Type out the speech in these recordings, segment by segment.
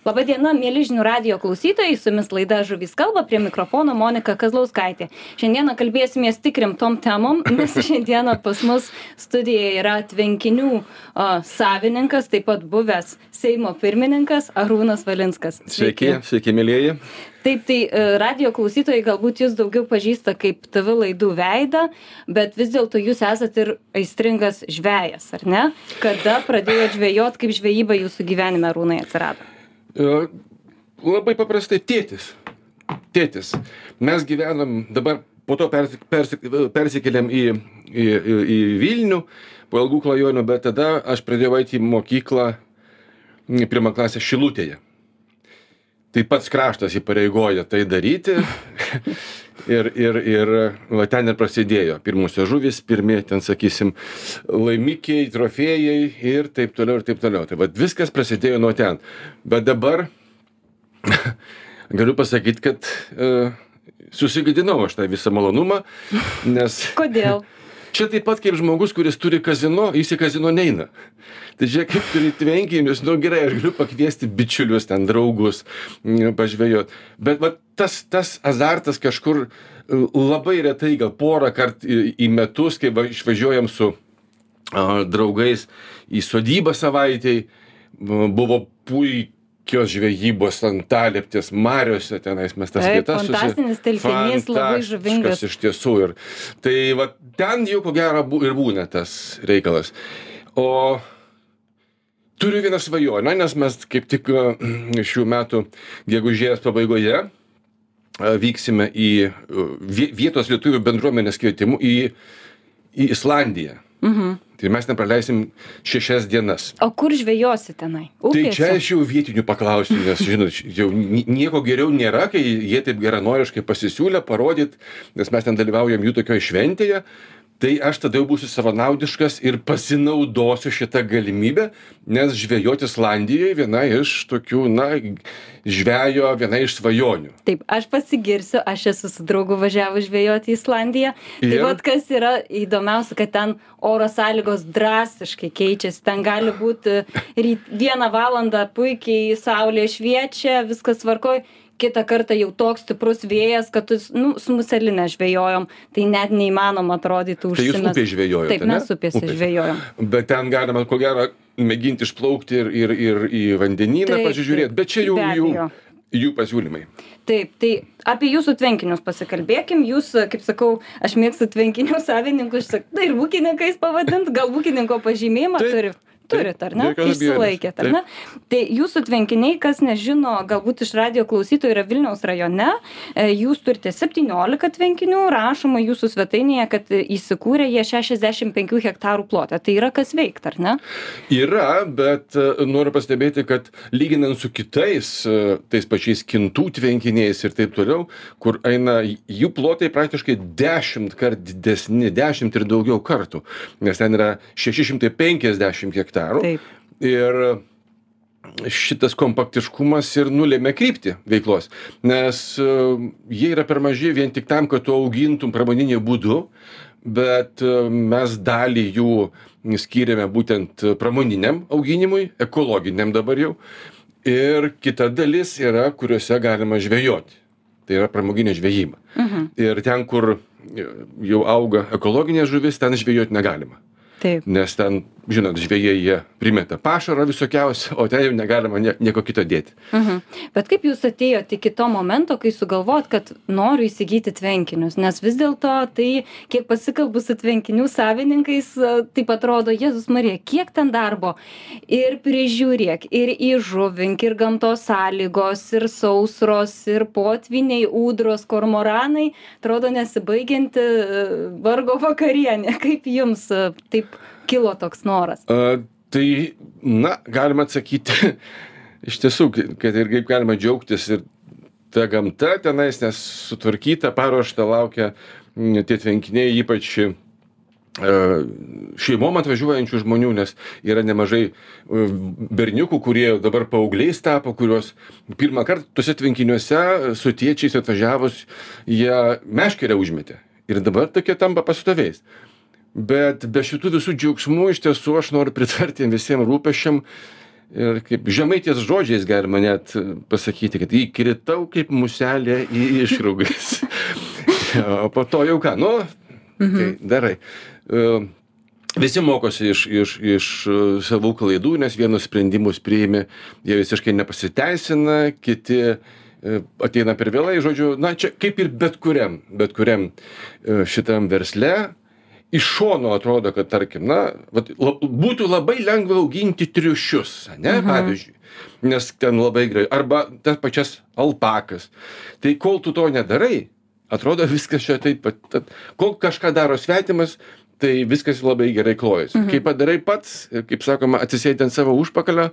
Labą dieną, mėly žinių radio klausytojai, su jumis laida Žuvys kalba, prie mikrofono Monika Kazlauskaitė. Šiandieną kalbėsimės tikrim tom temom, nes šiandieną pas mus studijoje yra tvenkinių o, savininkas, taip pat buvęs Seimo pirmininkas Arūnas Valinskas. Sveiki, sveiki, mėlyjeji. Taip, tai e, radio klausytojai galbūt jūs daugiau pažįsta kaip TV laidų veidą, bet vis dėlto jūs esate ir aistringas žvėjas, ar ne? Kada pradėjote žvėjot, kaip žvejyba jūsų gyvenime rūnai atsirado? E, labai paprastai tėtis. Tėtis. Mes gyvenam dabar, po to persi, persi, persikėlėm į, į, į, į Vilnių, po ilgų klajonių, bet tada aš pradėjau eiti į mokyklą pirmą klasę Šilutėje. Tai pats kraštas įpareigoja tai daryti. ir, ir, ir va ten ir prasidėjo pirmosios žuvis, pirmie, ten sakysim, laimikiai, trofėjai ir taip toliau ir taip toliau. Tai va viskas prasidėjo nuo ten. Bet dabar galiu pasakyti, kad uh, susigadinau aš tą visą malonumą, nes... Kodėl? Čia taip pat kaip žmogus, kuris turi kazino, jis į kazino neina. Tai žiūrėk, kaip turi tvenkinius, nu gerai, aš galiu pakviesti bičiulius, ten draugus, mm, pažvėjot. Bet va, tas, tas azartas kažkur labai retai, gal porą kartų į, į metus, kai va, išvažiuojam su a, draugais į sodybą savaitėj, buvo puikiai puikios žvejybos antalieptės mariose tenais mes tas Taip, vietas fantastinis telkinys, labai žuvingas. iš tiesų ir tai va ten jau ko gero bu, ir būna tas reikalas o turiu vieną svajonę nes mes kaip tik šių metų gegužės pabaigoje vyksime į vietos lietuvių bendruomenės kvietimu į, į Islandiją. Mhm. Tai mes ten praleisim šešias dienas. O kur žvejosi tenai? Upėse? Tai čia aš jau vietinių paklausiu, nes, žinot, jau nieko geriau nėra, kai jie taip geranoriškai pasisiūlė parodyti, nes mes ten dalyvaujam jų tokioje šventėje, tai aš tada jau būsiu savanaudiškas ir pasinaudosiu šitą galimybę, nes žvejoti Islandijoje viena iš tokių, na, žvejo viena iš svajonių. Taip, aš pasigirsiu, aš esu su draugu važiavus žvejoti į Islandiją. Tai vat kas yra įdomiausia, kad ten oro sąlygos drastiškai keičiasi. Ten gali būti ryt vieną valandą puikiai saulė šviečia, viskas tvarkoja kitą kartą jau toks stiprus vėjas, kad tu, nu, su muselinė žvejojom, tai net neįmanoma atrodytų užsimesti. Tai jūs upėje žvejojate? Taip, mes upėse upės. žvejojom. Bet ten galima, ko gero, mėginti išplaukti ir, ir, ir į vandenyną pasižiūrėti, bet čia jau jų, jų pasiūlymai. Taip, tai apie jūsų tvenkinius pasikalbėkim. Jūs, kaip sakau, aš mėgstu tvenkinių savininkus, tai ir ūkininkais pavadint, gal ūkininko pažymėjimą turi turit, ar ne? Išsilaikėt, ar ne? Tai jūsų tvenkiniai, kas nežino, galbūt iš radio klausytojų yra Vilniaus rajone, e, jūs turite 17 tvenkinių, rašoma jūsų svetainėje, kad įsikūrė jie 65 hektarų plotą. Tai yra kas veikt, ar ne? Yra, bet e, noriu pastebėti, kad lyginant su kitais, e, tais pačiais kintų tvenkiniais ir taip toliau, kur eina jų plotai praktiškai 10 kart didesni, 10 ir daugiau kartų, nes ten yra 650 hektarų hektarų. Taip. Ir šitas kompaktiškumas ir nulėmė kryptį veiklos, nes e, jie yra per maži vien tik tam, kad tu augintum pramoninį būdu, bet e, mes dalį jų skiriame būtent pramoniniam auginimui, ekologiniam dabar jau. Ir kita dalis yra, kuriuose galima žvejoti. Tai yra pramoginė žvejyba. Mhm. Ir ten, kur jau auga ekologinė žuvis, ten žvejoti negalima. Taip. Nes ten žinot žvejai jie primeta pašaro visokiausio o ten jau negalima nie nieko kito dėti. Mhm. Bet kaip jūs atėjot iki to momento kai sugalvojot kad noriu įsigyti tvenkinius? Nes vis dėlto tai kiek pasikalbu su tvenkinių savininkais taip atrodo jėzus marija kiek ten darbo? Ir prižiūrėk ir įžuvink ir gamtos sąlygos ir sausros ir potvyniai ūdros kormoranai. Atrodo nesibaigianti vargo vakarienė. Kaip jums taip kilo toks noras? A, tai, na, galima atsakyti, iš tiesų, kad ir kaip galima džiaugtis ir ta gamta tenais, nes sutvarkyta, paruošta laukia tie tvenkiniai, ypač šeimom atvažiuojančių žmonių, nes yra nemažai berniukų, kurie dabar paaugliais tapo, kuriuos pirmą kartą tuose tvenkiniuose su tėčiais atvažiavus jie meškerę užmetė. Ir dabar tokie tampa pastoviais bet be šitų visų džiaugsmų iš tiesų aš noriu pritarti visiem rūpesčiam ir kaip žemaitės žodžiais galima net pasakyti, kad įkritau kaip muselė į išrūgas. o po to jau ką, nu, mhm. tai darai. Uh, Visi mokosi iš, iš, iš savų klaidų, nes vienus sprendimus priimi, jie visiškai nepasiteisina, kiti ateina per vėlai, žodžiu, na čia kaip ir bet kuriam, bet kuriam šitam versle, iš šono atrodo, kad tarkim, na, vat, la, būtų labai lengva auginti triušius, ne, mhm. pavyzdžiui, nes ten labai gerai, arba tas pačias alpakas. Tai kol tu to nedarai, atrodo viskas čia taip pat, tad, kol kažką daro svetimas, tai viskas labai gerai klojasi. Mhm. Kai padarai pats, kaip sakoma, atsisėdi ant savo užpakalio,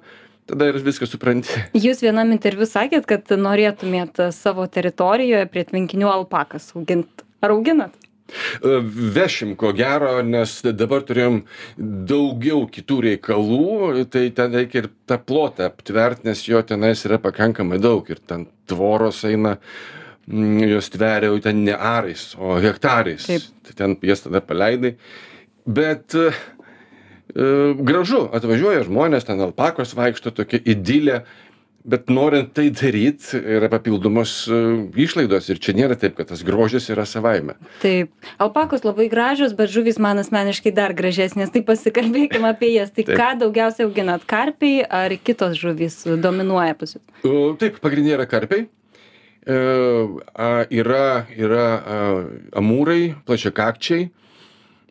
tada ir viską supranti. Jūs vienam interviu sakėt, kad norėtumėt savo teritorijoje prie tvenkinių alpakas auginti. Ar auginat? E, vešim ko gero, nes dabar turėjom daugiau kitų reikalų, tai ten reikia ir tą plotą aptvert, nes jo tenais yra pakankamai daug ir ten tvoros eina, mm, jos tveria jau ten ne arais, o hektarais. Taip. Tai ten jas tada paleidai. Bet uh, gražu, atvažiuoja žmonės, ten alpakos vaikšto tokia idilė, bet norint tai daryt yra papildomos e, išlaidos ir čia nėra taip kad tas grožis yra savaime. Taip. Alpakos labai gražios bet žuvys man asmeniškai dar gražesnės. Tai pasikalbėkim apie jas. Tai ką daugiausiai auginat? Karpiai ar kitos žuvys dominuoja pas jus? Taip pagrindiniai yra karpiai. E, yra yra amūrai plačiakakčiai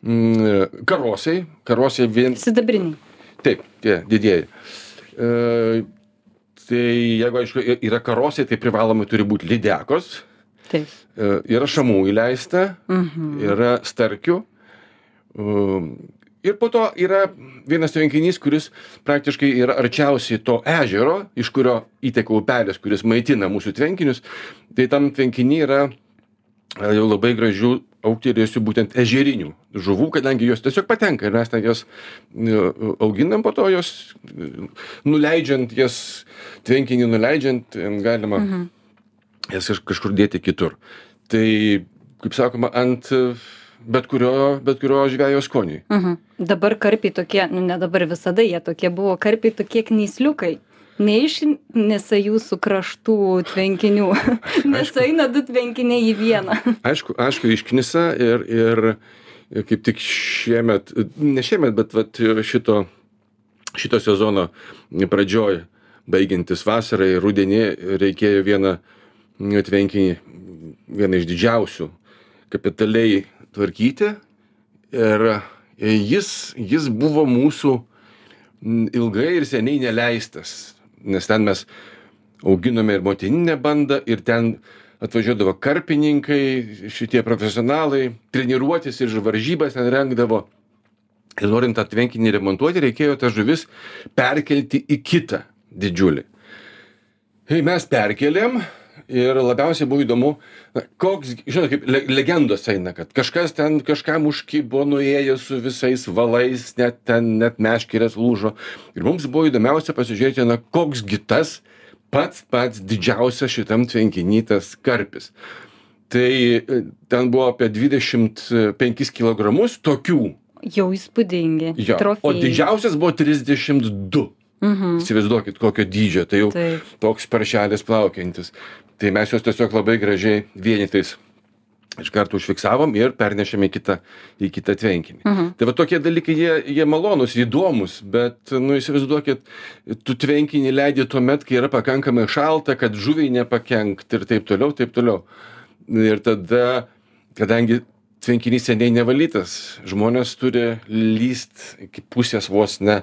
mm, karosai. Karosai vien sidabriniai. Taip tie didieji. E, tai jeigu aišku yra karosai tai privalomai turi būt lydekos. Taip. E, yra šamų įleista mhm. yra starkių um, ir po to yra vienas tvenkinys kuris praktiškai yra arčiausiai to ežero iš kurio įteka upelis kuris maitina mūsų tvenkinius. Tai tam tvenkiny yra jau labai gražių augtelėjusių būtent ežerinių žuvų, kadangi jos tiesiog patenka ir mes ten jas e, auginam, po to jos nuleidžiant, jas tvenkinį nuleidžiant, galima mhm. jas kažkur dėti kitur. Tai, kaip sakoma, ant bet kurio, bet kurio žvėjo skoniui. Mhm. Dabar karpiai tokie, nu ne dabar visada jie tokie buvo, karpiai tokie knysliukai ne iš nesa jūsų kraštų tvenkinių, nes eina du tvenkiniai į vieną. Aišku, aišku, išknisa ir, ir kaip tik šiemet, ne šiemet, bet vat, šito, šito sezono pradžioj, baigiantis vasarai, rudenį, reikėjo vieną tvenkinį, vieną iš didžiausių, kapitaliai tvarkyti. Ir jis, jis buvo mūsų ilgai ir seniai neleistas nes ten mes auginome ir motininę bandą ir ten atvažiuodavo karpininkai, šitie profesionalai, treniruotis ir varžybas ten rengdavo. Ir norint tą tvenkinį remontuoti, reikėjo tas žuvis perkelti į kitą didžiulį. Ir mes perkelėm ir labiausiai buvo įdomu, koks, žinot, kaip le legendos eina, kad kažkas ten kažkam užkibo, nuėjo su visais valais, net ten net meškerės lūžo. Ir mums buvo įdomiausia pasižiūrėti, na, koksgi tas pats pats didžiausias šitam tvenkinytas karpis. Tai e, ten buvo apie 25 kg tokių. Jau įspūdingi. Jo. Trofėjai. O didžiausias buvo 32. Mhm. Įsivaizduokit, kokio dydžio, tai jau Taip. toks paršelis plaukiantis tai mes juos tiesiog labai gražiai vienetais iš karto užfiksavom ir pernešėm į kitą, į kitą tvenkinį. Mhm. Tai va tokie dalykai, jie, jie malonus, įdomus, bet, nu, įsivaizduokit, tu tvenkinį leidži tuo met, kai yra pakankamai šalta, kad žuviai nepakenkt ir taip toliau, taip toliau. Ir tada, kadangi tvenkinys seniai nevalytas. Žmonės turi lįst iki pusės vos ne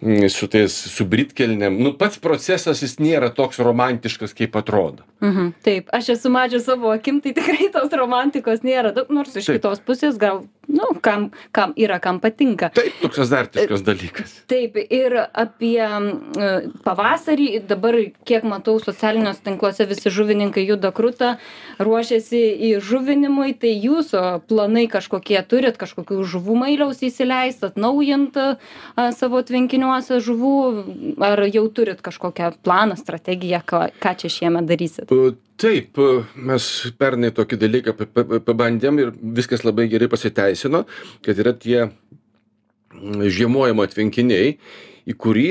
mm, su tais su britkelnėm. Nu pats procesas jis nėra toks romantiškas kaip atrodo. Mhm taip. Aš esu mačius savo akim tai tikrai tos romantikos nėra. Daug nors iš kitos pusės gal nu kam kam yra kam patinka. Taip toks azartiškas dalykas. Taip ir apie mm, pavasarį dabar kiek matau socialiniuose tinkluose visi žuvininkai juda kruta ruošiasi įžuvinimui tai jūsų planai kažkokie turit kažkokių žuvų mailiaus įsileist atnaujint savo tvenkiniuose žuvų ar jau turit kažkokią planą strategiją ką ką čia šiemet darysit taip mes pernai tokį dalyką pabandėm ir viskas labai gerai pasiteisino kad yra tie žiemojimo tvenkiniai į kurį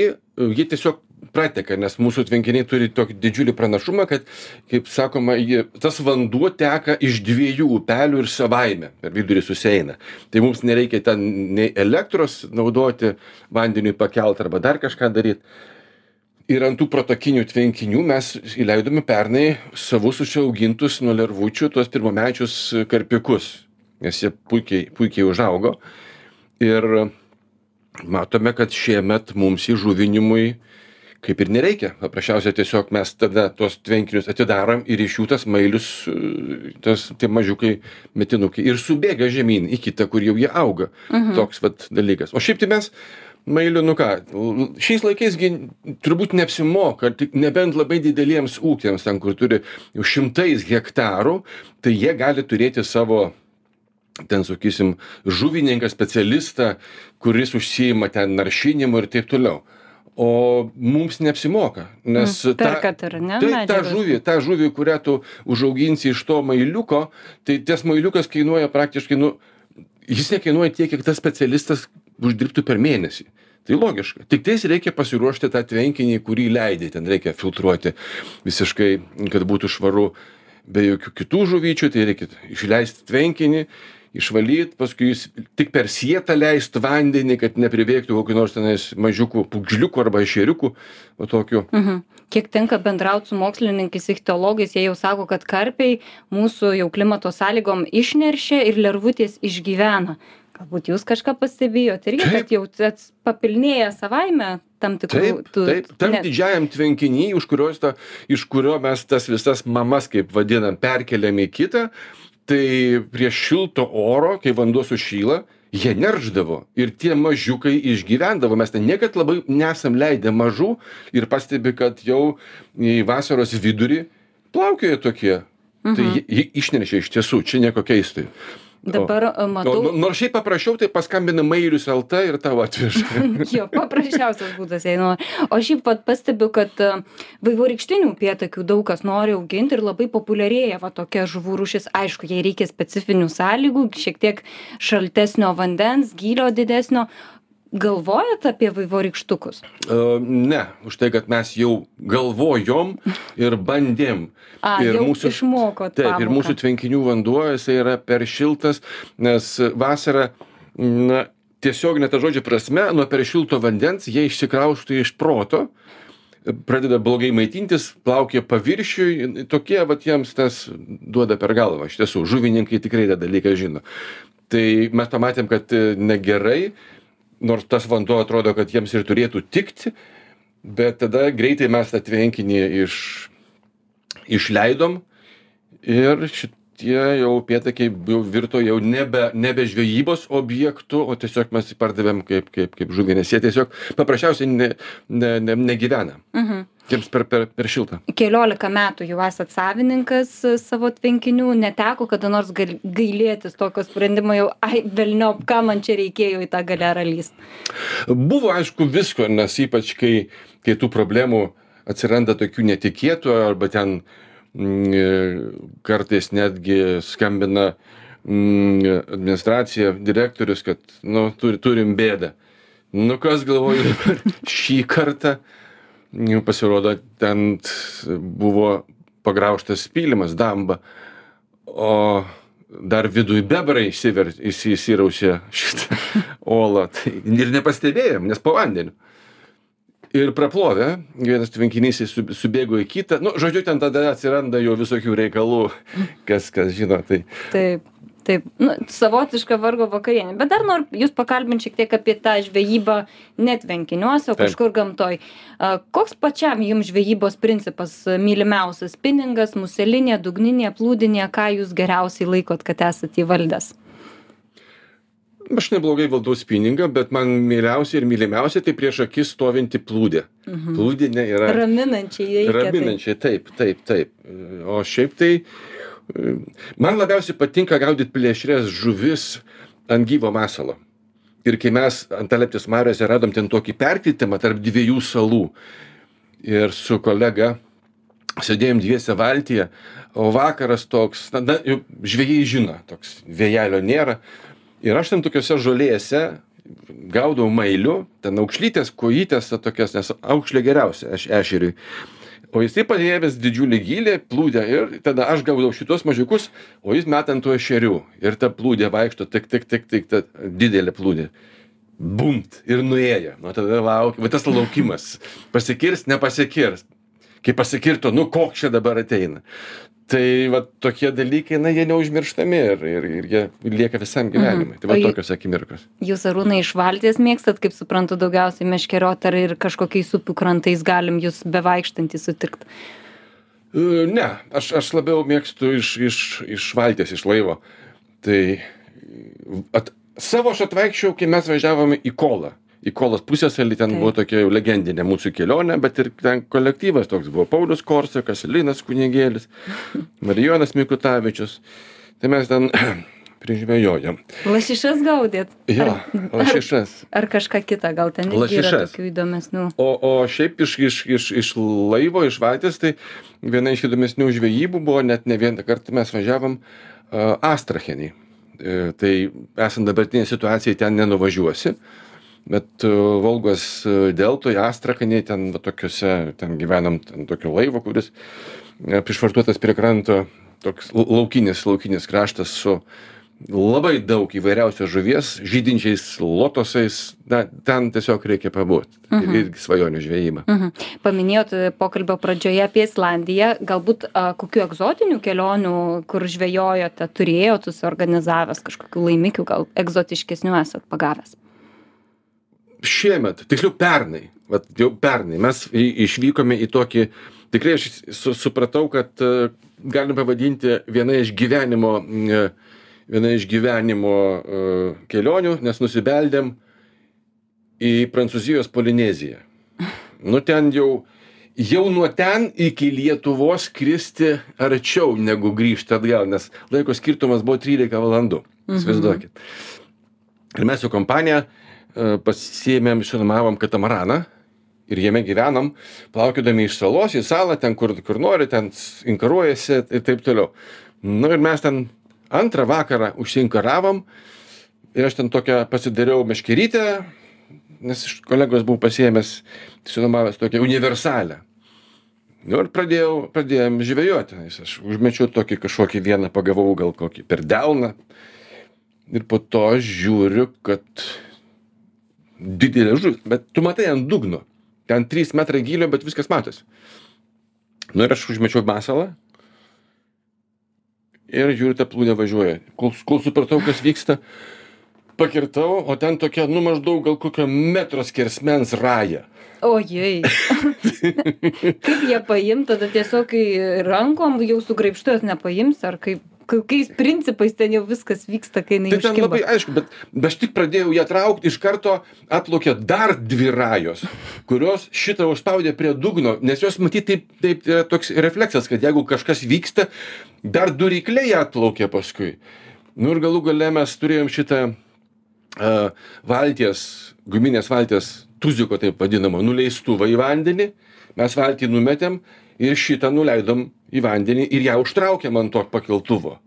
jie tiesiog prateka nes mūsų tvenkiniai turi tokį didžiulį pranašumą kad kaip sakoma jie tas vanduo teka iš dviejų upelių ir savaime per vidurį susieina. Tai mums nereikia ten nei elektros naudoti vandeniui pakelt arba dar kažką daryt ir ant tų protakinių tvenkinių mes įleidome pernai savus užsiaugintus nuo lervučių tuos pirmamečius karpiukus nes jie puikiai puikiai užaugo. Ir matome kad šiemet mums įžuvinimui kaip ir nereikia. Paprasčiausiai tiesiog mes tada tuos tvenkinius atidarom ir iš jų tas mailius tas tie mažiukai metinukai ir subėga žemyn į kitą kur jau jie auga. Toks vat dalykas. O šiaip tai mes mailių nu ką šiais laikais gi turbūt neapsimoka tik nebent labai dideliems ūkiams ten kur turi jau šimtais hektarų tai jie gali turėti savo ten sakysim žuvininką specialistą kuris užsiima ten naršinimu ir taip toliau. O mums neapsimoka nes Mm, perkat ar ne taip tą žuvį tą žuvį kurią tu užauginsi iš to mailiuko tai tas mailiukas kainuoja praktiškai nu jis nekainuoja tiek kiek tas specialistas uždirbtų per mėnesį. Tai logiška. Tiktais reikia pasiruošti tą tvenkinį kurį leidi ten reikia filtruoti visiškai kad būtų švaru. Be jokių kitų žuvyčių tai reikia išleist tvenkinį išvalyt paskui jis tik per sietą leist vandenį kad nepribėgtų kokių nors tenais mažiukų pūgžliukų arba tokių Mhm. Kiek tenka bendrauti su mokslininkais, ichtiologais, jie jau sako, kad karpiai mūsų jau klimato sąlygom išneršia ir lervutės išgyvena. Galbūt jūs kažką pastebėjote irgi, Taip. kad jau papilnėja savaime tam tikrų taip taip. Tam ne- didžiajam kurios ta iš kurio mes tas visas mamas kaip vadinam perkeliam į kitą tai prie šilto oro kai vanduo sušyla jie neršdavo. Ir tie mažiukai išgyvendavo. Mes ten niekad labai nesam leidę mažų ir pastebi kad jau į vasaros vidurį plaukioja tokie. Tai jie jie išneršia iš tiesų. Čia nieko keisto Dabar a, o matau. nu- nors šiaip paprasčiau tai paskambina mailius lt ir tau atveža jo, paprasčiausias būdas, jei nori. O šiaip pat pastebiu, kad a, vaivorykštinių pietakių daug kas nori auginti ir labai populiarėja va tokia žuvų rūšis. Aišku, jai reikia specifinių sąlygų, šiek tiek šaltesnio vandens, gylio didesnio. Galvojat apie vaivorykštukus? E, ne už tai kad mes jau galvojom ir bandėm A, ir mūsų išmokot taip ir pamoką. mūsų tvenkinių vanduo jisai yra per šiltas nes vasarą na tiesiogine to žodžio prasme nuo per šilto vandens jie išsikrausto iš proto pradeda blogai maitintis plaukia paviršiuj tokie vat jiems tas duoda per galvą iš tiesų žuvininkai tikrai tą dalyką žino tai mes pamatėm kad e, negerai nors tas vanduo atrodo kad jiems ir turėtų tikti bet tada greitai mes tą tvenkinį iš išleidom ir šitie jau upėtakiai jau virto jau nebe nebe žvejybos objektu o tiesiog mes jį pardavėm kaip kaip kaip žuvį nes jie tiesiog paprasčiausiai ne ne ne negyvena Mhm. jiems per per per šilta Keliolika metų jau esat savininkas a, savo tvenkinių, neteko kada nors gal, gailėtis tokio sprendimo jau, ai, velniop, ką man čia reikėjo į tą galerą lyst. buvo aišku visko nes ypač kai kai tų problemų atsiranda tokių netikėtų arba ten e, kartais netgi skambina mm, administracija direktorius kad nu turi turim bėdą. Nu kas galvoju šį kartą jau pasirodo ten buvo pagraužtas pylimas damba. O dar viduj bebrai įsirausė šitą olą. Tai ir nepastebėjom nes po vandeniu ir praplovė vienas tvenkinys jis sub subėgo į kitą nu žodžiu ten tada atsiranda jau visokių reikalų kas kas žino tai Taip, taip, nu, savotiška vargo vakarienė. Bet dar noriu jūs pakalbinti šiek tiek apie tą žvejybą net venkiniuose, o kažkur gamtoj. A, Koks pačiam jums žvejybos principas mylimiausias? Spiningas, muselinė, dugninė, plūdinė, ką jūs geriausiai laikot, kad esate įvaldęs? Aš neblogai valdau spiningą bet man mieliausia ir mylimiausia tai prieš akis stovinti plūdė Mhm. plūdinė yra Raminančiai veikia. tai. Raminančiai, taip, taip, taip. O šiaip tai e, man labiausiai patinka gaudyti plėšrės žuvis ant gyvo masalo. Ir kai mes ant Aleptis mariose radom ten tokį perkritimą tarp dviejų salų ir su kolega sėdėjom dviese valtyje, o vakaras toks, na, na jau žvėjai žino, toks vėjelio nėra. Ir aš ten tokiuose žolėse gaudau mailių, ten aukšlytės, kojytės, tokias, nes aukšlė geriausia eš, ešeriui. O jisai paėmęs didžiulį gylį, plūdę ir tada aš gaudau šitos mažiukus, o jis metant tų ešerių. Ir ta plūdė vaikšto, tik, tik, tik, tik, ta didelė plūdė. Bumt ir nuėjo. Nu tada laukia, va tas laukimas. Pasikirs, nepasikirs. Kai pasikirto, nu koks čia dabar ateina tai vat tokie dalykai na jie neužmirštami ir ir ir jie lieka visam gyvenimui. Tai va tokios akimirkos. Jūs arūnai iš valties mėgstat kaip suprantu daugiausiai meškeriot ar ir kažkokiais upių krantais galim jus bevaikštantį sutikt e, ne aš aš labiau mėgstu iš iš iš valties iš laivo. Tai at savo aš atvaikščiojau kai mes važiavome į kolą į kolos pusiasalį ten buvo tokia jau legendinė mūsų kelionė bet ir ten kolektyvas toks buvo. Paulius korsakas linas kunigėlis marijonas mikutavičius. Tai mes ten prižvejojom. Lašišas gaudėt? Jo lašišas. ar kažką kitą? Gal ten yra tokių įdomesnių? O o šiaip iš iš iš iš laivo iš valties tai viena iš įdomesnių žvejybų buvo net ne vieną kartą mes važiavom astrachenėj e, tai esant dabartinei situacijai ten nenuvažiuosi bet e, volgos e, deltoj astrachanėj ten va tokiuose ten gyvenam ten tokio laivo kuris e, prišvartuotas prie kranto toks laukinis laukinis kraštas su labai daug įvairiausios žuvies žydinčiais lotosais. Na ten tiesiog reikia pabūt mhm. irgi svajonių žvejyba. Mhm. paminėjot pokalbio pradžioje apie islandiją. Galbūt a, kokių egzotinių kelionių kur žvejojote turėjot susiorganizavęs kažkokių laimikių gal egzotiškesnių esat pagavęs šiemet tiksliau pernai vat jau pernai mes į išvykome į tokį tikrai aš su supratau kad e, galim pavadinti viena iš gyvenimo e, viena iš gyvenimo e, kelionių nes nusibeldėm į prancūzijos polineziją. Nu ten jau jau nuo ten iki lietuvos skristi arčiau negu grįžt atgal nes laiko skirtumas buvo trylika valandų. Mhm. įsivaizduokit. Ir mes su kompanija E, pasiėmėm išsinuomavom katamaraną ir jame gyvenam, plaukiodami iš salos į salą, ten kur, kur nori, ten inkaruojasi ir taip toliau. Nu ir mes ten antrą vakarą užsiinkaravom ir aš ten tokią pasidariau meškerytę, nes iš kolegos buvau pasiėmęs, išsinuomavęs tokią universalę. Nu ir pradėjau, pradėjom žvejoti. Aš užmečiau tokį kažkokį vieną, pagavau gal kokį per delną. Ir po to žiūriu, kad didelė žuvis bet tu matai ant dugno ten trys metrai gylio bet viskas matosi. Nu ir aš užmečiau masalą ir žiūriu ta plūdė važiuoja. Kol kol supratau kas vyksta pakirtau o ten tokia nu maždaug gal kokio metro skersmens raja. Ojei. Kaip ją paimt tada tiesiog rankom jau su graibštu jos nepaimsi ar kaip kokiais principais ten jau viskas vyksta, kai jinai tai ten labai aišku, bet, bet aš tik pradėjau ją traukti, iš karto atplaukė dar dvi rajos, kurios šitą užspaudė prie dugno, nes jos matyti taip, taip yra toks refleksas, kad jeigu kažkas vyksta, dar du rykliai atplaukė paskui. Nu ir galų gale mes turėjom šitą uh, valties, guminės valties, tuziko taip vadinamo, nuleistuvą į vandenį, mes valtį numetėm ir šitą nuleidom į vandenį ir ją užtraukėm ant to pakeltuvo.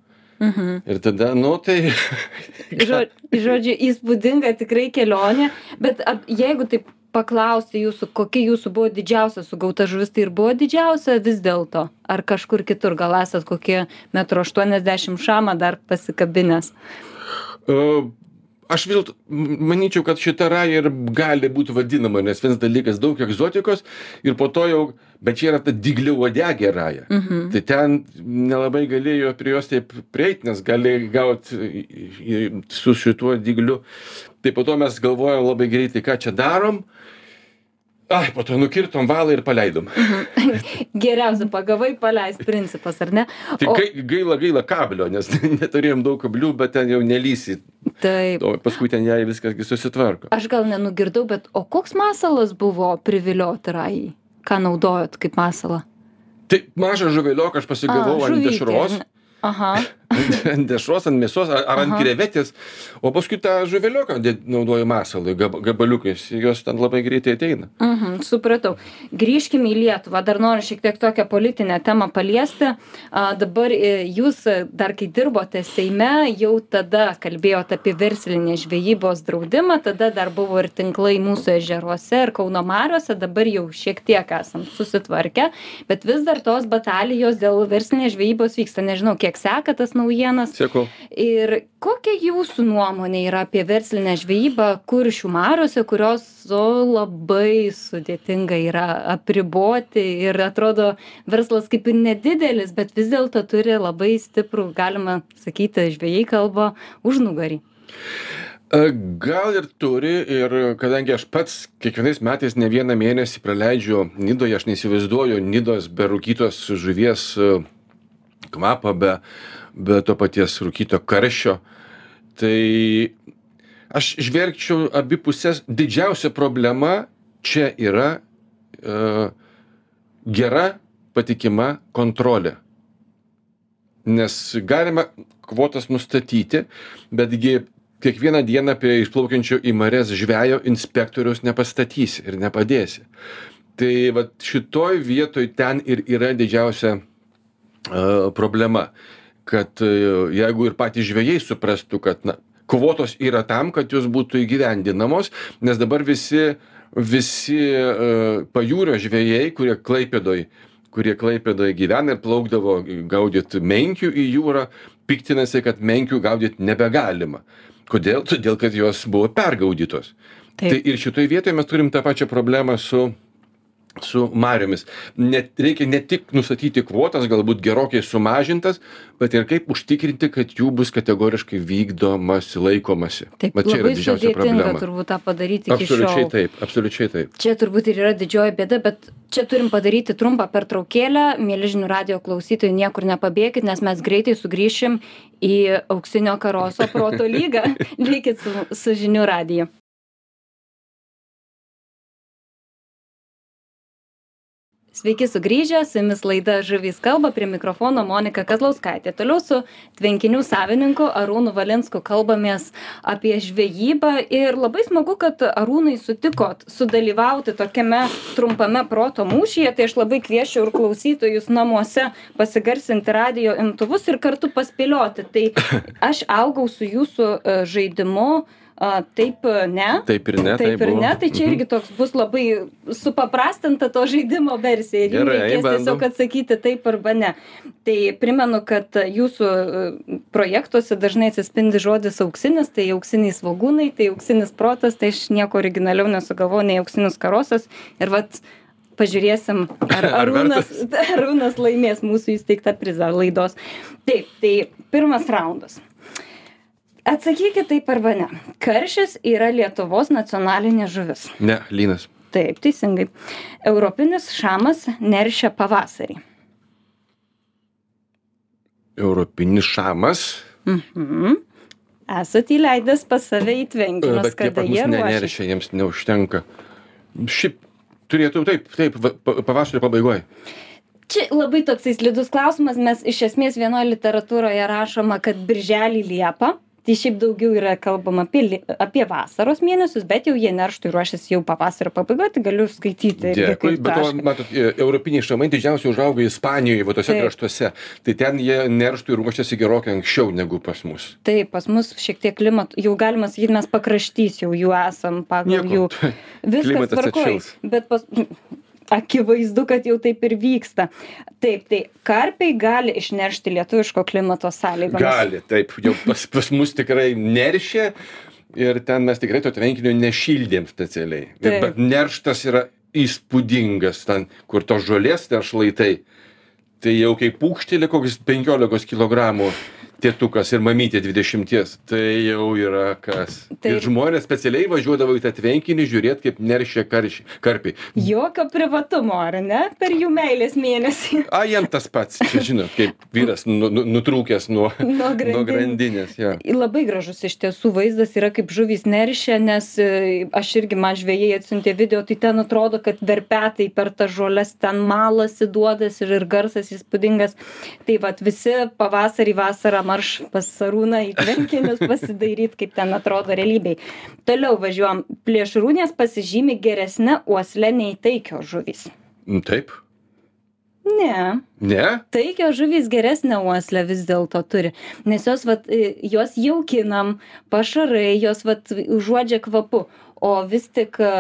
Mhm. Ir tada, nu tai. Žo, žodžiu, įspūdinga tikrai kelionė, bet ap, jeigu taip paklausti jūsų, kokia jūsų buvo didžiausia sugauta žuvis, tai ir buvo didžiausia vis dėlto, ar kažkur kitur, gal esat kokie metro 80 šamą dar pasikabinęs? Uh, aš dėlto manyčiau, kad šita raja ir gali būti vadinama, nes vienas dalykas daug egzotikos ir po to jau, bet čia yra ta diglių odegė raja. Mhm. Tai ten nelabai galėjo prie jos taip prieiti, nes gali gauti su šituo digliu. Tai po to mes galvojom labai greitai, ką čia darom. Ai, po to nukirtom valą ir paleidom. Mhm. Geriausia pagavai paleist principas, ar ne? Tai o... gaila, gaila kablio, nes neturėjom daug kablių, bet ten jau nelysi. Taip. O paskui ten jai viskas susitvarko. Aš gal nenugirdau, bet o koks masalas buvo privilioti rajai? Ką naudojot kaip masalą? Tai mažą žuvelioką aš pasigavau A, ant dešros. Aha. Ant, dešros, ant mėsos ar, ar ant Aha. krevetės, o paskui tą žuveliuką dėd- naudoju masalui, gab, gabaliukais, jos ten labai greitai ateina. Mhm, supratau. Grįžkime į Lietuvą. Dar noriu šiek tiek tokią politinę temą paliesti. A, dabar e, jūs e, dar kai dirbote Seime, jau tada kalbėjote apie verslinę žvejybos draudimą, tada dar buvo ir tinklai mūsų ežeruose ir Kauno Mariuose, dabar jau šiek tiek esam susitvarkę, bet vis dar tos batalijos dėl verslinės žvejybos vyksta. Nežinau, kiek seka tas naujienas. Sėkau. Ir kokia jūsų nuomonė yra apie verslinę žvejybą kuršių mariose, kurios labai sudėtinga yra apriboti ir atrodo verslas kaip ir nedidelis, bet vis dėlto turi labai stiprų, galima sakyti, žvėjai kalba užnugarį. E, Gal ir turi, ir kadangi aš pats kiekvienais metais ne vieną mėnesį praleidžiu Nidoje, aš neįsivaizduoju Nidos be rūkytos žuvies e, kvapo, be, be to paties rūkyto karščio. Tai aš žvelgčiau abipusės, didžiausia problema čia yra e, gera, patikima kontrolė. Nes galima kvotas nustatyti, betgi kiekvieną dieną prie išplaukiančio į mares žvejo inspektorius nepastatysi ir nepadėsi. Tai vat šitoj vietoj ten ir yra didžiausia uh, problema, kad uh, jeigu ir patys žvėjai suprastų, kad na, kvotos yra tam, kad jos būtų įgyvendinamos, nes dabar visi, visi uh, pajūrio žvėjai, kurie klaipėdoj kurie klaipėdoje gyvena ir plaukdavo gaudyt menkių į jūrą, piktinasi, kad menkių gaudyt nebegalima. Kodėl? Todėl, kad jos buvo pergaudytos. Taip. Tai ir šitoj vietoje mes turim tą pačią problemą su su mariomis. Net, reikia ne tik nustatyti kvotas, galbūt gerokai sumažintas, bet ir kaip užtikrinti, kad jų bus kategoriškai vykdomasi, laikomasi. Taip, Va čia yra didžiausia problema. turbūt tą padaryti Absoliučiai taip, absoliučiai taip. Čia turbūt ir yra didžioji bėda, bet čia turim padaryti trumpą pertraukėlę. Mėlyžinių radio klausytojai niekur nepabėgit, nes mes greitai sugrįšim į auksinio karoso proto lygą. Likit su, su žinių radiju. Sveiki sugrįžę, su jumis laida Žuvys kalba, prie mikrofono Monika Kazlauskaitė. Toliau su tvenkinių savininku Arūnu Valinsku kalbamės apie žvejybą ir labai smagu, kad Arūnai sutikot sudalyvauti tokiame trumpame proto mūšyje, tai aš labai kviečiu ir klausytojus namuose pasigarsinti radio imtuvus ir kartu paspėlioti. Tai aš augau su jūsų e, žaidimu. A, taip, e, ne. Taip ir ne. Taip ir buvo. ne, tai čia Mhm. irgi toks bus labai supaprastinta to žaidimo versija ir Gerai, reikės bandom. tiesiog atsakyti taip arba ne. Tai primenu, kad jūsų e, projektuose dažnai atsispindi žodis auksinis, tai auksiniai svagūnai, tai auksinis protas, tai aš nieko originaliau nesugalvoju, nei auksinis karosas. Ir vat pažiūrėsim, ar Ar Arūnas, Arūnas laimės mūsų įsteigtą prizą laidos. Taip, tai pirmas raundas. Atsakykit taip arba ne. Karšis yra Lietuvos nacionalinė žuvis. Ne, lynas. Taip, teisingai. Europinis šamas neršia pavasarį. Europinis šamas. Mhm. Esat įleidęs pas save į tvenkinius, Bet jie neneršia, jiems neužtenka. Šiaip turėtų taip, taip, va- pa- pavasario pabaigoje. Čia labai toksai slidus klausimas, mes iš esmės vienoje literatūroje rašoma, kad birželį liepą. Tai šiaip daugiau yra kalbama apie, li- apie vasaros mėnesius, bet jau jie nerštui ruošiasi jau pavasario pabaigoje, tai galiu skaityti. Dėkui, bet to, matot, e, europiniai šamai didžiausiai užauga Ispanijoje, va tose Taip. kraštuose. Tai ten jie nerštui ruošiasi gerokai anksčiau negu pas mus. Taip, pas mus šiek tiek klimato, jau galima sakyti, mes pakraštys jau jų esam pagal jų. Viskas tvarkoj, bet pas, akivaizdu, kad jau taip ir vyksta. Taip, tai karpiai gali išneršti lietuviško klimato sąlygomis. Gali, taip, jau pas, pas mus tikrai neršia ir ten mes tikrai to tvenkinio nešildėm specialiai. Taip. bet nerštas yra įspūdingas, ten, kur tos žolės teršlaitai. Tai jau kai pūkštelė koks 15 kg tėtukas ir mamytė 20, tai jau yra kas. Tai- Ir žmonės specialiai važiuodavo į tą tvenkinį žiūrėti, kaip neršia karši, karpiai. Jokio privatumo, ar ne, per jų meilės mėnesį. A, jam tas pats, čia žinot, kaip vyras nu, nu, nutrūkęs nuo, Nuo nuo grandinės. grandinės. Ja. Labai gražus iš tiesų vaizdas yra, kaip žuvys neršia, nes e, aš irgi man žvėjai atsiuntė video, tai ten atrodo, kad verpetai per tą žolės ten malasi duodas ir, ir garsas įspūdingas. Tai vad visi pavasarį, vasarą marš pas sarūną į tvenkinius pasidairyt kaip ten atrodo realybėj toliau važiuojam plėšrūnės pasižymi geresne uosle nei taikios žuvys Mm, Taip. Ne Ne? taikios žuvys geresnę uoslę vis dėlto turi nes jos vat i, juos jaukinam pašarai jos vat užuodžia kvapu o vis tik a,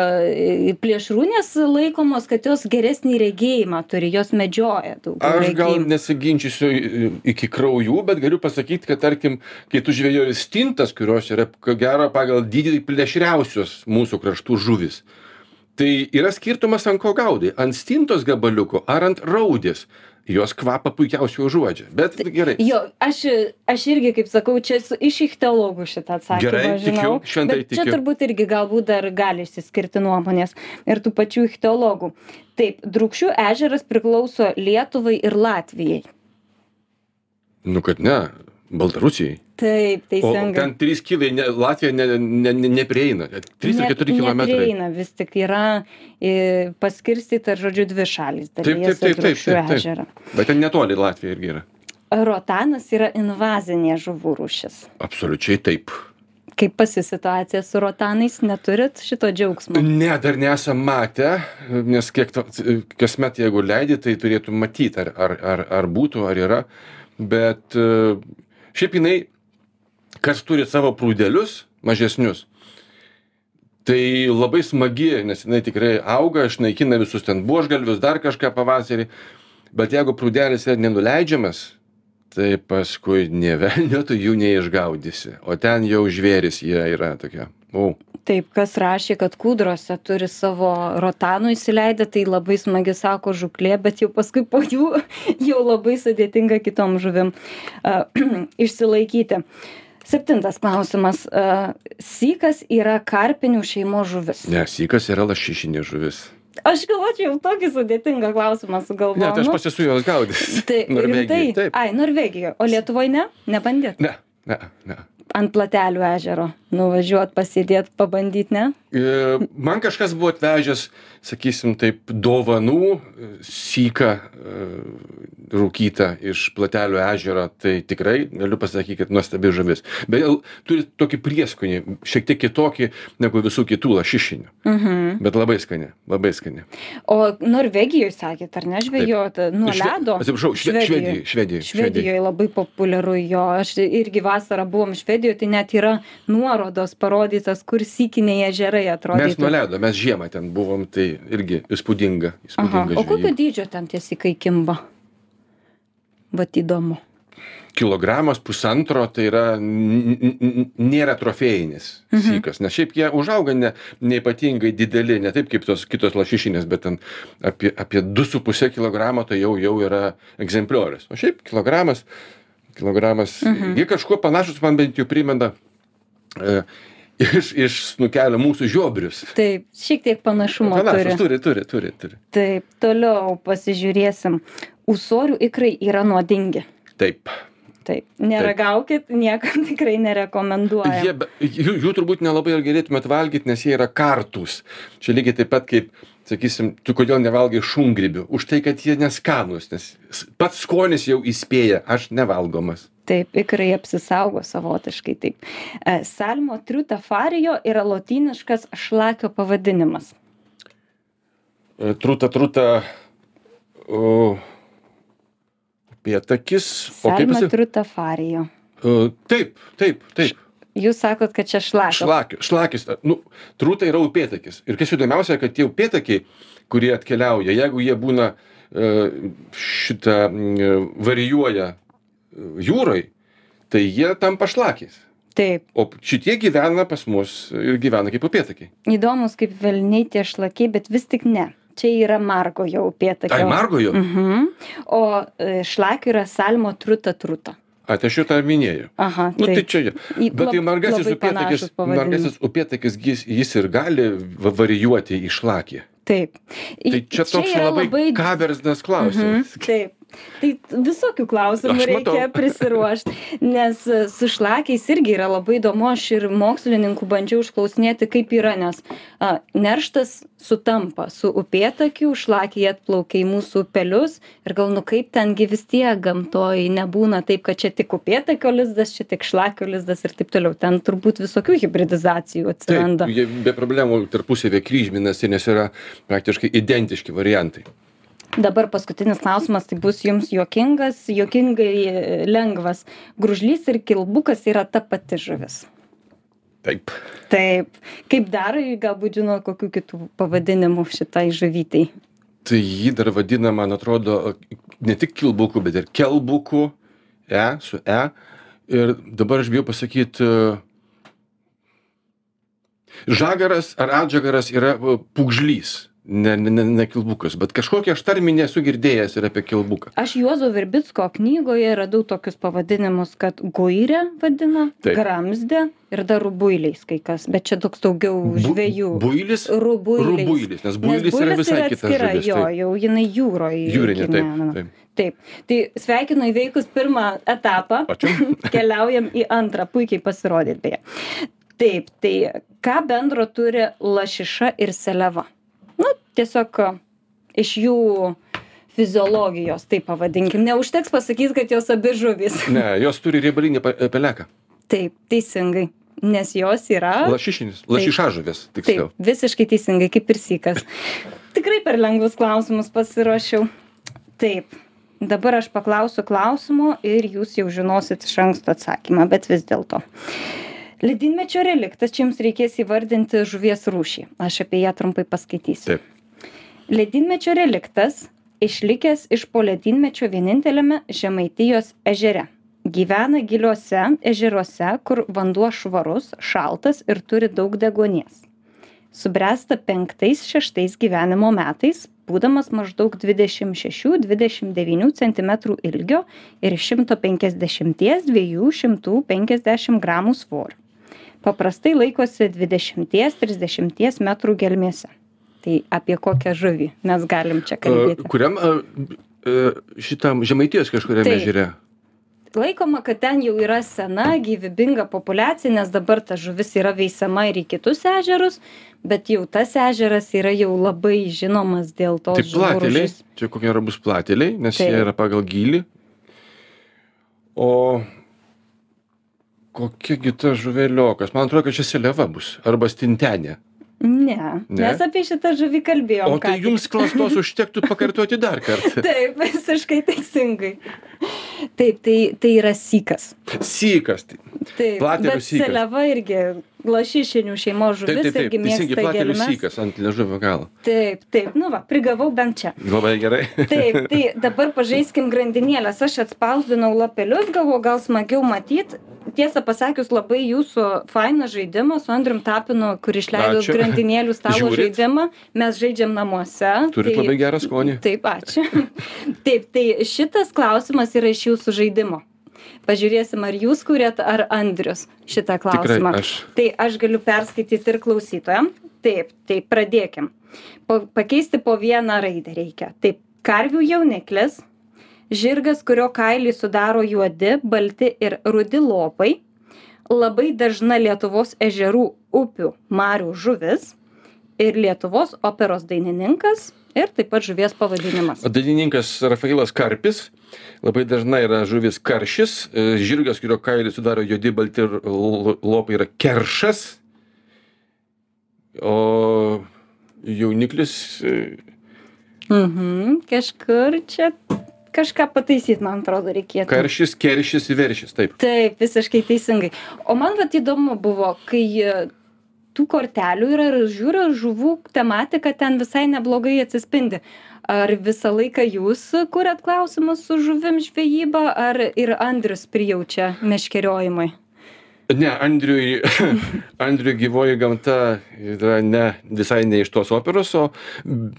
plėšrūnės laikomos kad jos geresnį regėjimą turi jos medžioja daugiau Aš gal regėjimų. nesiginčysiu iki kraujų, bet galiu pasakyti, kad tarkim, kai tu žvėjoji stintas, kurios yra, ko gero, pagal dydį plėšriausios mūsų kraštų žuvis, tai yra skirtumas ant ko gaudai - ant stintos gabaliuko ar ant raudės. Jos kvapą puikiausiai užuodžia. Bet gerai. Jo, aš, aš irgi, kaip sakau, čia iš ichtiologų šitą atsakymą Gerai, žinau. tikiu, šventai bet čia turbūt irgi galbūt dar gali išsiskirti nuomonės ir tų pačių ichtiologų. Taip, Drukšių ežeras priklauso Lietuvai ir Latvijai. Nu, kad ne. Baltarusijai. Taip, teisingai. ten 3 kilai, ne, Latvija ne, ne, ne, neprieina. 3 ar 4 km. Neprieina, vis tik yra e, paskirstyta, žodžiu, dvi šalys. Dalijasi taip, taip, Drukšių taip, taip. ežerą. Bet ten netoli Latvija irgi yra. Rotanas yra invazinė žuvų rūšis. Absoliučiai taip. Kaip pasi situacija su rotanais, neturit šito džiaugsmo? Ne, dar nesam matę, nes kiek to, kasmet jeigu leidi, tai turėtum matyti, ar, ar, ar, ar būtų, ar yra. Bet e, šiaip jinai, kas turi savo prūdelius mažesnius, tai labai smagi, nes jinai tikrai auga, išnaikina visus ten buožgalvius, dar kažką pavasarį. Bet jeigu prūdelis yra nenuleidžiamas, tai paskui ne velnio tu jų neišgaudysi. O ten jau žvėris jie yra tokie. O. Taip, kas rašė, kad kūdrose turi savo rotanų įsileidę, tai labai smagi sako žuklė, bet jau paskui po jų jau labai sudėtinga kitom žuvim uh, išsilaikyti. Septintas klausimas. Uh, sykas yra karpinių šeimos žuvis. Ne, sykas yra lašišinė žuvis. Aš galvočiau, tokį sudėtingą klausimą Ne, sugalvojau. tai aš pas esu jos gaudęs. Tai taip. Ai, Norvegijoje. O Lietuvoje ne? Nebandėt? Ne, ne, ne. Ant platelių ežero. Nuvažiuot, pasėdėt, pabandyt, ne? E, Man kažkas buvo atvežęs, sakysim, taip, dovanų e, syką e, rūkytą iš platelių ežero, tai tikrai galiu pasakyti, kad nuostabi žuvis. Bet jau turi tokį prieskonį, šiek tiek kitokį negu visų kitų lašišinių. Mhm. Bet labai skani, labai skani. O Norvegijoje sakėt, ar ne žvejot? Nuo Šve- ledo? Atsiprašau, šve, Švedijai. Švedijoje labai populiaru jo. Aš irgi vasarą buvom Švedijoje, tai net yra nuorodos parodytas, kur sykiniai ežerai Mes atrodytų. nuo ledo, mes žiemą ten buvom, tai irgi įspūdinga. Aha. įspūdinga O kokio dydžio ten tie sykai kimba? Vat įdomu. kilogramas pusantro tai yra nėra trofėjinis Mhm. sykas nes šiaip jie užauga ne neypatingai dideli ne taip kaip tos kitos lašišinės bet ten apie apie du su puse kilogramo tai jau jau yra egzempliorius o šiaip kilogramas kilogramas Mhm. jie kažkuo panašūs man bent jau primena iš iš snukelio mūsų žiobrius Taip, šiek tiek panašumo panašūs turi. turi turi turi Taip, toliau pasižiūrėsim. Ūsorių ikrai yra nuodingi. taip Taip, neragaukit, niekam tikrai nerekomenduoju. Jie, jų, jų turbūt nelabai ir galėtumėt valgyti, nes jie yra kartus. Čia lygiai taip pat kaip, sakysim, tu kodėl nevalgai šungrybių? Už tai, kad jie neskanus, nes pats skonis jau įspėja, aš nevalgomas. Taip, ikrai apsisaugo savotiškai taip. E, Salmo triutafarijo yra lotyniškas šlakio pavadinimas. E, Truta, truta. O, Pietakis. Salmo jis? triutafarijo. Taip, taip, taip. Jūs sakot, kad čia šlakio. Šlakis, šlakis, nu, trūta yra upėtakis. Ir kas įdomiausia, kad tie upėtakiai, kurie atkeliauja, jeigu jie būna e, šitą varijuoja jūrai, tai jie tampa šlakiais. Taip, O šitie gyvena pas mus ir gyvena kaip upėtakiai. įdomus kaip velniai tie šlakiai, bet vis tik ne. Čia yra margojo upėtakio. Ai, margojo? Mhm. O e, šlakio yra salmo truta truta. A, tai aš jau tą minėjau. Aha, Nu, tai čia, bet tai margasis upėtakis, margasis upėtakis jis, jis ir gali va- varijuoti į šlakį. Taip. Tai čia toks yra labai, labai... kaverznas klausimas. Mhm, taip, Tai visokių klausimų reikia prisiruošti, nes su šlakiais irgi yra labai įdomu, aš ir mokslininkų bandžiau užklausinėti, kaip yra, nes a, nerštas sutampa su upėtakiu, šlakiai atplaukia į mūsų upelius ir gal nu kaip tengi vis tiek gamtoj nebūna taip, kad čia tik upėtakio lizdas, čia tik šlakio lizdas ir taip toliau. Ten turbūt visokių hybridizacijų atsiranda. Taip, be problemų tarpusavė kryžminasi, nes yra praktiškai identiški variantai. Dabar paskutinis klausimas, tai bus jums juokingas, juokingai e, lengvas. Gružlys ir kilbukas yra ta pati žuvis. Taip. Taip. Kaip dar, galbūt žino, kokiu kitų pavadinimų šitai žuvytai. Tai jį dar vadina, man atrodo, ne tik kilbuku, bet ir kelbuku, E, su E. Ir dabar aš bijau pasakyti, žagaras ar atžagaras yra e, pugžlys, ne, ne, ne, ne kilbukas, bet kažkokią aš tarminę esu girdėjęs ir apie kilbuką. Aš Juozo Virbicko knygoje radau tokius pavadinimus, kad guirė vadina, gramzdė ir dar rubuiliais kai kas, bet čia toks daugiau žvėjų. Builis. Rubuiliais. Rubuilis, nes builis yra visai kita atskira, žuvis. Jo, jau jinai jūroje. Jūrinė, taip. taip. Taip. Tai sveikinu įveikus pirmą etapą. Ačiū. Keliaujam į antrą. Puikiai pasirodėt beje. Taip, tai ką bendro turi lašiša ir seleva? Nu, tiesiog iš jų fiziologijos, taip pavadinkim. Neužteks pasakyti, kad jos abi žuvys. Ne, jos turi riebalinį pa- peleką. Taip, teisingai. Nes jos yra. Lašišinis, lašišažuvės, Taip, tiksliau. visiškai teisingai, kaip ir sykas. Tikrai per lengvus klausimus pasiruošiau. Taip, dabar aš paklausiu klausimų ir jūs jau žinosit iš anksto atsakymą, bet vis dėlto. Ledynmečio reliktas, čia jums reikės įvardinti žuvies rūšį. Aš apie ją trumpai paskaitysiu. Taip. Ledynmečio reliktas išlikęs iš po ledynmečio vieninteliame Žemaitijos ežere. Gyvena giliuose ežeruose, kur vanduo švarus, šaltas ir turi daug degonės. Subręsta penktais šeštais gyvenimo metais, būdamas maždaug 26-29 cm ilgio ir 150-250 gramų svorio. Paprastai laikosi 20-30 metrų gelmėse. Tai apie kokią žuvį mes galim čia kalbėti. Kuriam šitam žemaitijos kažkuriame Taip. ežere? Laikoma, kad ten jau yra sena gyvybinga populiacija, nes dabar ta žuvis yra veisama ir į kitus ežerus, bet jau tas ežeras yra jau labai žinomas dėl to. Tai plateliai, čia kokie yra bus plateliai, nes Taip. jie yra pagal gylį. O kokiagi ta žuveliokas? Man atrodo, kad čia seleva bus. Arba stintenė. Ne, Ne? mes apie šitą žuvį kalbėjom. O tai tik. jums klastos užtektų pakartoti dar kartą. Taip, visiškai teisingai. Taip, tai, tai yra sykas. Sykas. tai- Taip, Platelių sykas. seleva irgi lašišinių šeimos Taip, žuvis taip, taip. irgi Teisingai, mėgsta platelių sykas ant liežuvio galo. Taip, taip, nu va, prigavau bent čia. Labai gerai. Taip, tai dabar pažaiskim grandinėlės. Aš atspausdinau lapelius, galvoju, gal smagiau matyti. Tiesą pasakius, labai jūsų fainas žaidimas su Andrium Tapinu, kur išleido Ačiū. grandinėlių stalo Žiūrit? žaidimą. Mes žaidžiam namuose. Turit labai gerą skonį. Taip, ačiū. Taip, tai šitas klausimas yra iš jūsų žaidimo. Pažiūrėsim, ar jūs kūrėt, ar Andrius šitą klausimą. Tikrai aš. Tai aš galiu perskaityti ir klausytojam. Taip, tai pradėkim. Po, pakeisti po vieną raidę reikia. Taip, karvių jauniklis, žirgas, kurio kailį sudaro juodi, balti ir rudi lopai, labai dažna Lietuvos ežerų, upių, marių žuvis ir Lietuvos operos dainininkas ir taip pat žuvies pavadinimas. Dainininkas Rafailas Karpis. Labai dažnai yra žuvis karšis. e, Žirgas, kurio kailį sudaro juodi balti ir lopai yra keršas. O jauniklis. e, Mhm, kažkur čia kažką pataisyti, man atrodo, reikėtų. Karšis, keršis, veršis. Taip. Taip, visiškai teisingai. O man vat įdomu buvo, kai e, tų kortelių yra ir žiūriu, žuvų tematika ten visai neblogai atsispindi. Ar visą laiką jūs kuriat klausimus su žuvim žvejyba, ar ir Andrius prijaučia meškeriojimui? Ne, Andriui, Andriui gyvoji gamta yra ne, visai ne iš tos operos, o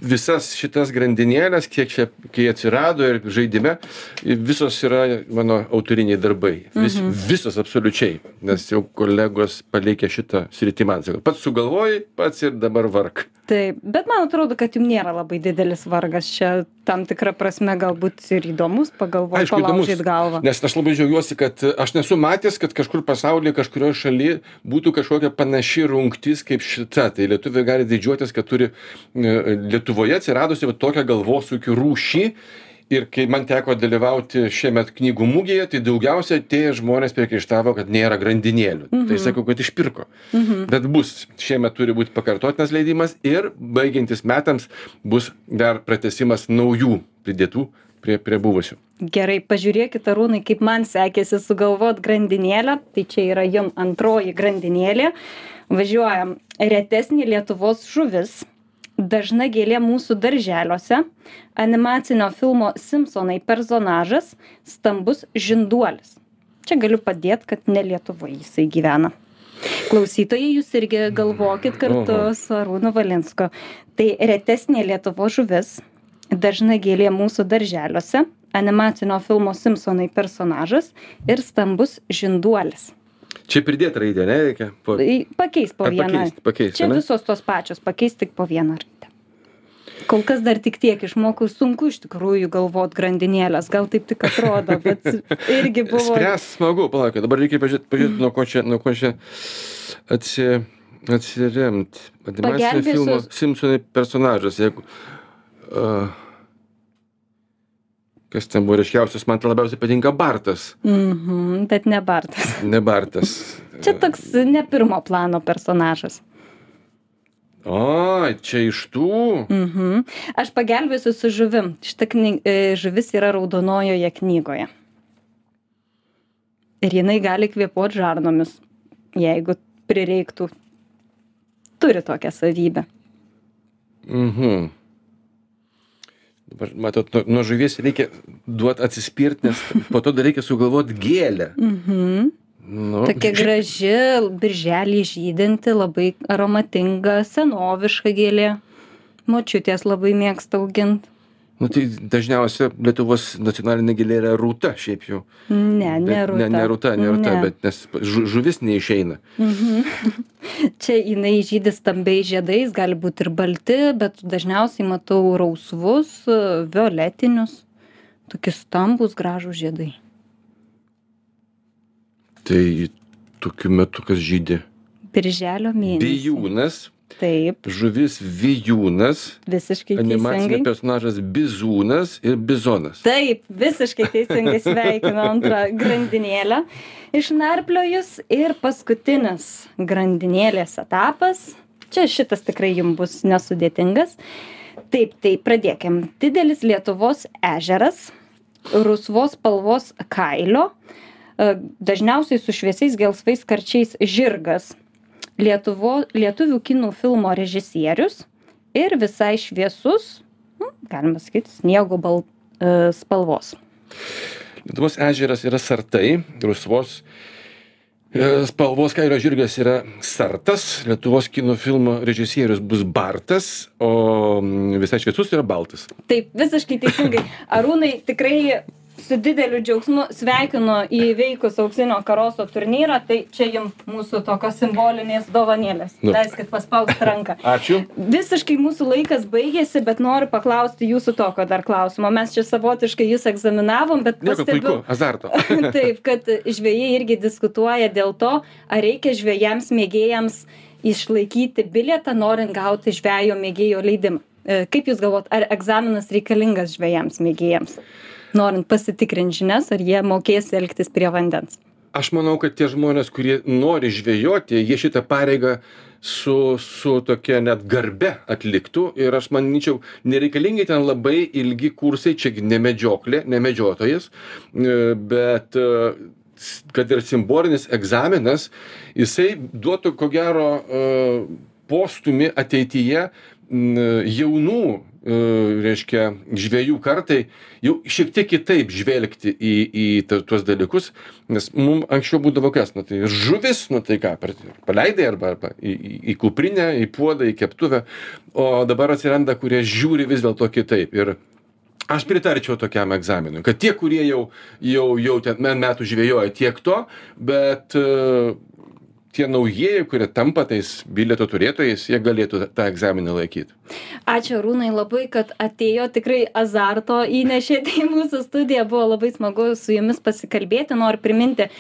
visas šitas grandinėlės, kiek čia, kai atsirado ir žaidime, visos yra mano autoriniai darbai. Vis, mhm. Visos absoliučiai, nes jau kolegos palikė šitą sritį man. Sako, pats sugalvojai, pats ir dabar vark taip bet man atrodo kad jum nėra labai didelis vargas čia tam tikra prasme galbūt ir įdomus pagalvot palaužyt galvą nes aš labai džiaugiuosi kad aš nesu matęs kad kažkur pasauly kažkurioj šaly būtų kažkokia panaši rungtis kaip šita. Tai lietuviai gali didžiuotis kad turi e, lietuvoje atsiradusią va tokią galvosūkių rūšį. Ir kai man teko dalyvauti šiemet knygų mugėje tai daugiausia atėję žmonės priekaištavo kad nėra grandinėlių. Tai mhm. sakau kad išpirko. Mhm. bet bus. Šiemet turi būt pakartotinas leidimas ir baigiantis metams bus dar pratęsimas naujų pridėtų prie prie buvusių gerai pažiūrėkit arūnai kaip man sekėsi sugalvot grandinėlę. Tai čia yra jum antroji grandinėlė. Važiuojam. Retesnė lietuvos žuvis. Dažna gėlė mūsų darželiuose. Animacinio filmo simpsonai personažas. Stambus žinduolis. Čia galiu padėt kad ne lietuvoj jisai gyvena. Klausytojai jūs irgi galvokit kartu su arūnu valinsku. Tai retesnė lietuvos žuvis. Dažna gėlė mūsų darželiuose animacinio filmo simpsonai personažas ir stambus žinduolis Čia pridėti raidę, ne, reikia? Po... Pakeis po vieną. Pakeist, pakeist, Čia ne? visos tos pačios, pakeis tik po vieną raidę. Kol kas dar tik tiek išmokau, sunku iš tikrųjų galvot grandinėlės, gal taip tik atrodo, bet irgi buvo. Spręs smagu, palauk, dabar reikia pažiūrėti, pažiūrėti nuo ko čia, nuo ko čia atsi, atsiremti. Animacinio filmo Simpsonai personažas, jeigu... Uh, kas ten buvo ryškiausias, man tai labiausiai patinka Bartas. Mhm, bet ne Bartas. Ne Bartas. Čia toks ne pirmo plano personažas. O, čia iš tų. Mhm. Aš pagelbėsiu su žuvim. Šita knyg, e, žuvis yra raudonojoje knygoje. Ir jinai gali kvėpuoti žarnomis, jeigu prireiktų. Turi tokią savybę. Mhm matot nuo nuo žuvies reikia duot atsispirt nes po to dar reikia sugalvot gėlę Mhm. nu Tokia graži, birželį žydinti, labai aromatinga, senoviška gėlė. Močiutės labai mėgsta auginti. Nu tai dažniausia lietuvos nacionalinė gėlė yra rūta šiaip jau Ne, ne rūta. ne ne rūta ne rūta Ne. bet nes žu žuvis neišeina Mhm. Čia jinai žydi stambiais žiedais, gali būti ir balti, bet dažniausiai matau rausvus, violetinius, tokie stambus gražų žiedai. tai tokiu metu kas žydi Birželio mėnesį. bijūnas Taip, žuvis vijūnas visiškai teisingai. personažas bizūnas ir bizonas Taip, visiškai teisingai sveikinu antrą grandinėlę. Išnarpliojus ir paskutinis grandinėlės etapas. Čia šitas tikrai jums bus nesudėtingas. Taip, tai pradėkim. Didelis Lietuvos ežeras, rusvos spalvos kailio, e, dažniausiai su šviesiais gelsvais karčiais žirgas. Lietuvo, lietuvių kinų filmo režisierius ir visai šviesus, nu, galima sakyti, sniego bal, e, spalvos. lietuvos ežeras yra sartai rusvos e, spalvos kailio žirgas yra sartas lietuvos kino filmo režisierius bus bartas o mm, visai šviesus yra baltas Taip, visiškai teisingai. Arūnai tikrai su dideliu džiaugsmu sveikinu įveikus auksinio karoso turnyrą, tai čia jums mūsų tokios simbolinės dovanėlės. Nu. Leiskit paspausti ranką. ačiū Visiškai mūsų laikas baigėsi, bet noriu paklausti jūsų tokio dar klausimo. Mes čia savotiškai jūs egzaminavom, bet nieko puiku azarto Taip, kad žvėjai irgi diskutuoja dėl to, ar reikia žvėjams mėgėjams išlaikyti bilietą, norint gauti žvėjo mėgėjo leidimą. E, Kaip Jūs galvot, ar egzaminas reikalingas žvėjams mėgėjams, norint pasitikrinti žinias, ar jie mokės elgtis prie vandens? aš manau kad tie žmonės kurie nori žvejoti jie šitą pareigą su su tokia net garbe atliktų ir aš manyčiau nereikalingi ten labai ilgi kursai čia ne medžioklė ne medžiotojas e, bet e, kad ir simbolinis egzaminas jisai duotų ko gero e, postūmį ateityje jaunų reiškia žvejų kartai jau šiek tiek kitaip žvelgti į į tuos dalykus nes mum anksčiau būdavo kas nu tai žuvis nu tai ką per paleidai arba arba į į į kuprinę į puodą į keptuvę o dabar atsiranda kurie žiūri vis dėlto kitaip. Ir aš pritarčiau tokiam egzaminui kad tie kurie jau jau jau ten me metų žvejoja tiek to bet e, tie naujieji kurie tampa tais bilieto turėtojais jie galėtų tą egzaminą laikyt. Ačiū arūnai labai kad atėjot tikrai azarto įnešėte į mūsų studiją. Buvo labai smagu su jumis pasikalbėti. Noriu priminti e,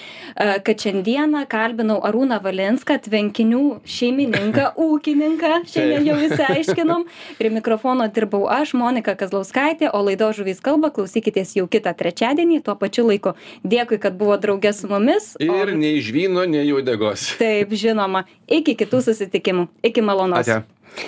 kad šiandieną kalbinau arūną valinską tvenkinių šeimininką ūkininką. Šiandien jau išsiaiškinom prie mikrofono dirbau aš monika kazlauskaitė o laidos žuvys kalba. Klausykitės jau kitą trečiadienį. Tuo pačiu laiku dėkui kad buvot drauge su mumis. Ir nei žvyno nei uodegos taip žinoma. Iki kitų susitikimų. Iki malonaus